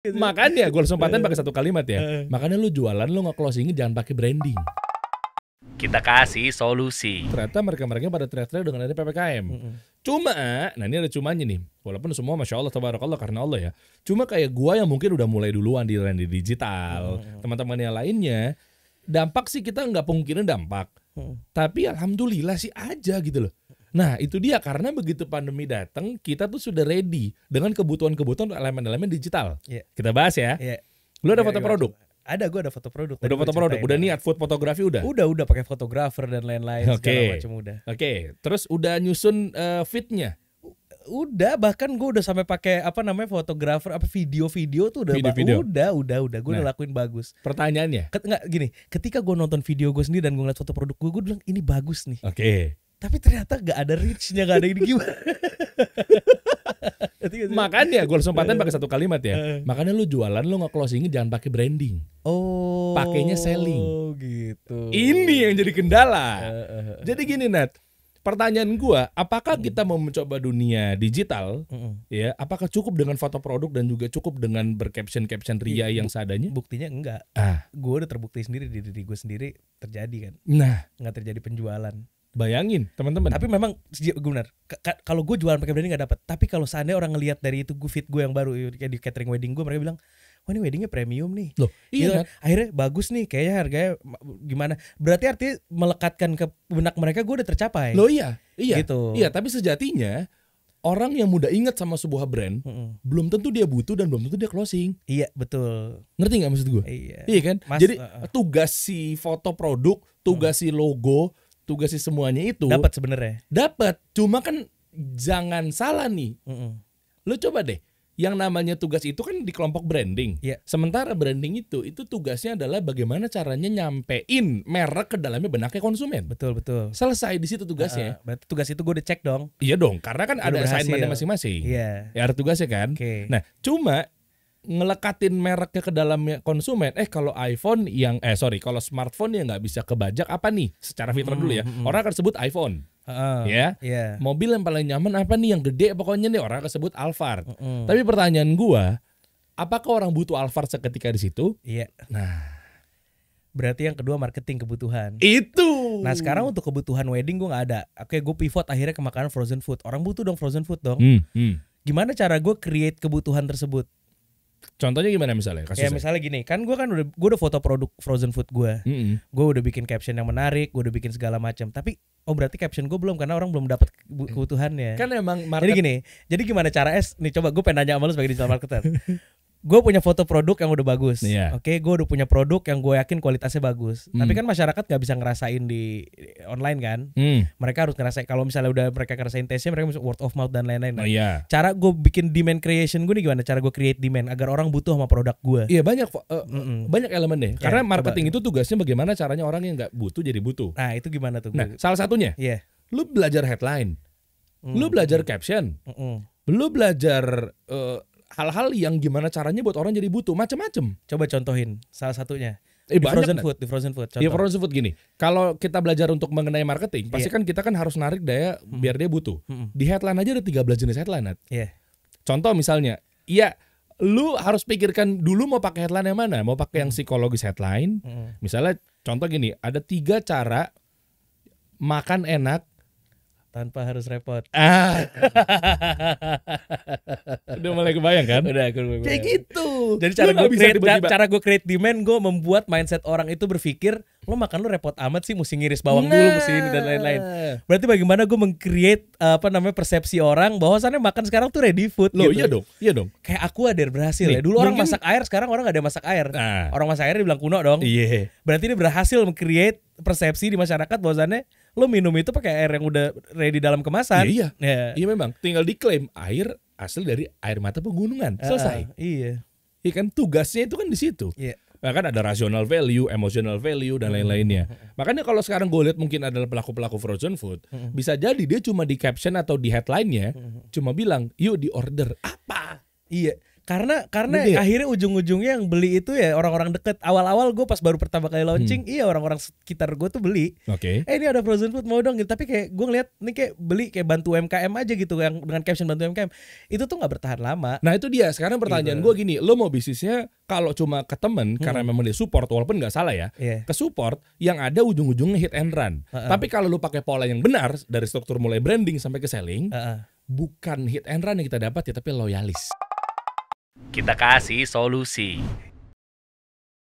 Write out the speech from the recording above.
Makanya gue langsung paten pakai satu kalimat ya. Makanya lu jualan lu nggak closingin jangan pakai branding. Kita kasih solusi. Ternyata mereka-mereka pada teriak-teriak dengan ada PPKM. Cuma, nah ini ada cumanya nih. Walaupun semua masya Allah, tabarakallah karena Allah ya. Cuma kayak gua yang mungkin udah mulai duluan di di digital, teman-teman yang lainnya, dampak sih kita nggak pungkirin dampak. Tapi alhamdulillah sih aja gitu loh. Nah itu dia karena begitu pandemi datang kita tuh sudah ready dengan kebutuhan-kebutuhan elemen-elemen digital. Iya. Kita bahas ya. Iya. Lu ada Iya, foto produk? Ada gue ada foto produk. Udah foto produk? Udah niat food fotografi udah? Udah udah pakai fotografer dan lain-lain Oke. segala macam udah. Oke, terus udah nyusun eh, fitnya? Udah bahkan gue udah sampai pakai apa namanya fotografer apa video-video tuh udah ba- Video-video. udah udah udah gue udah Nah. lakuin bagus. Pertanyaannya? Ket, nggak gini, ketika gue nonton video gue sendiri dan gue ngeliat foto produk gue, gue bilang ini bagus nih. Oke. Tapi ternyata gak ada reach-nya, gak ada ini gimana. Makanya gue langsung paten pakai satu kalimat ya. Makanya lu jualan lu nggak closingin jangan pakai branding. oh, pakainya selling. Oh gitu. Ini yang jadi kendala. Jadi gini Nat, pertanyaan gua, apakah kita mau mencoba dunia digital? Mm-mm. Ya, apakah cukup dengan foto produk dan juga cukup dengan bercaption caption ria Iya, yang seadanya? Buktinya enggak. Ah, Gue udah terbukti sendiri di diri gue sendiri terjadi kan. nah, Nggak terjadi penjualan. Bayangin teman-teman. Tapi memang benar. ka- ka- Kalau gue jualan pakai branding nggak dapat. Tapi kalau seandainya orang ngelihat dari itu gue fit gue yang baru kayak di catering wedding gue mereka bilang, wah ini weddingnya premium nih. Loh, Gitu iya kan. Nat. Akhirnya bagus nih, kayaknya harganya ma- gimana? Berarti artinya melekatkan ke benak mereka gue udah tercapai. Loh iya, iya. Gitu. Iya, tapi sejatinya orang yang mudah ingat sama sebuah brand Mm-mm. belum tentu dia butuh dan belum tentu dia closing. Iya betul. Ngerti nggak maksud gue? Iya. Iya kan? Mas- Jadi uh, uh. tugas si foto produk, tugas si logo, tugas si semuanya itu Dapat sebenarnya. dapat. Cuma kan jangan salah nih. Mm-mm. Lu coba deh. Yang namanya tugas itu kan di kelompok branding. Iya. Sementara branding itu itu tugasnya adalah bagaimana caranya nyampein merek ke dalamnya benaknya konsumen. Betul betul. Selesai di situ tugasnya. Uh, berarti tugas itu gue udah cek dong. Iya dong, karena kan Udah ada assignmentnya masing-masing. Iya. Ya ada tugasnya kan. Oke. Nah, cuma ngelekatin mereknya ke dalamnya konsumen. Eh kalau iPhone yang eh sorry, kalau smartphone yang nggak bisa kebajak apa nih? Secara fitrah dulu ya. Orang akan sebut iPhone, Heeh. ya. Iya. Mobil yang paling nyaman apa nih yang gede pokoknya nih orang akan sebut Alphard. Mm-mm. Tapi pertanyaan gua, apakah orang butuh Alphard seketika di situ? Iya. Nah, Berarti yang kedua marketing kebutuhan. itu. Nah sekarang untuk kebutuhan wedding gue nggak ada. Oke gue pivot akhirnya ke makanan frozen food. Orang butuh dong frozen food dong. Hmm, hmm. Gimana cara gue create kebutuhan tersebut? Contohnya gimana misalnya? Ya Kasusnya. misalnya gini, kan gue kan udah gue udah foto produk frozen food gue. Mm-mm. Gue udah bikin caption yang menarik, gue udah bikin segala macam. Tapi oh berarti caption gue belum karena orang belum dapat kebu- kebutuhannya. Kan emang Jadi market gini, jadi gimana cara es? Nih coba gue pengen nanya sama lu sebagai digital marketer. gue punya foto produk yang udah bagus. Iya. Oke, gue udah punya produk yang gue yakin kualitasnya bagus. Hmm. Tapi kan masyarakat gak bisa ngerasain di di online kan. Hmm. Mereka harus ngerasain. Kalau misalnya udah mereka ngerasain tesnya, mereka bisa word of mouth dan lain-lain. Oh iya. Cara gue bikin demand creation gue nih gimana? Cara gue create demand agar orang butuh sama produk gue. Iya banyak Mm-mm. banyak elemen deh. Ya, Karena coba. marketing itu tugasnya bagaimana caranya orang yang nggak butuh jadi butuh. Nah itu gimana tuh? Nah, salah satunya, Iya. lu belajar headline, lu Mm. belajar caption, Mm-mm. lu belajar eh, hal-hal yang gimana caranya buat orang jadi butuh, macem-macem. Coba contohin salah satunya. Eh di banyak. frozen food, di frozen food. Contoh. Iya frozen food gini. Kalau kita belajar untuk mengenai marketing, pasti Iya. kan kita kan harus narik daya biar dia butuh. Mm-mm. Di headline aja ada 13 jenis headline. Iya. Contoh misalnya, iya lu harus pikirkan dulu mau pakai headline yang mana? Mau pakai yang psikologis headline, Mm-mm. Misalnya contoh gini, ada tiga cara makan enak. Tanpa harus repot. Ah, udah mulai kebayang kan? Udah aku udah- Kayak gitu. Jadi cara gue create, tiba-tiba. cara gue create demand gue membuat mindset orang itu berpikir lo makan lo repot amat sih mesti ngiris bawang dulu mesti ini dan lain-lain. Nah. Berarti bagaimana gue meng-create apa namanya persepsi orang bahwasannya makan sekarang tuh ready food Loh, gitu. iya dong, iya dong. Kayak aku ada berhasil Nih, ya. Dulu orang mungkin- masak air, sekarang orang gak ada masak air. Nah, Orang masak air dibilang kuno dong. iya. Berarti dia berhasil meng-create persepsi di masyarakat bahwasannya lo minum itu pakai air yang udah ready dalam kemasan. Iya, Ya. Iya memang, tinggal diklaim air asli dari air mata pegunungan. Selesai. Ah, iya. Iya kan tugasnya itu kan di situ. Iya. Bahkan ada rational value, emotional value dan lain-lainnya. Makanya kalau sekarang gue lihat mungkin adalah pelaku-pelaku frozen food, bisa jadi dia cuma di caption atau di headline-nya cuma bilang, "Yuk di order." Apa? Iya. Karena karena Ngerti nggak? akhirnya ujung-ujungnya yang beli itu ya orang-orang deket. Awal-awal gue pas baru pertama kali Hmm. launching, iya orang-orang sekitar gue tuh beli. Oke. Eh ini ada frozen food mau dong gitu. Tapi kayak gue ngeliat ini kayak beli kayak bantu UMKM aja gitu yang dengan caption bantu UMKM. Itu tuh nggak bertahan lama. Nah itu dia. Sekarang pertanyaan Gitu. gue gini, lo mau bisnisnya kalau cuma ke temen karena memang dia support, walaupun nggak salah ya, Iya. ke support yang ada ujung-ujungnya hit and run. Heeh. Tapi kalau lo pakai pola yang benar dari struktur mulai branding sampai ke selling, Heeh. bukan hit and run yang kita dapat ya, tapi loyalis. Kita kasih solusi.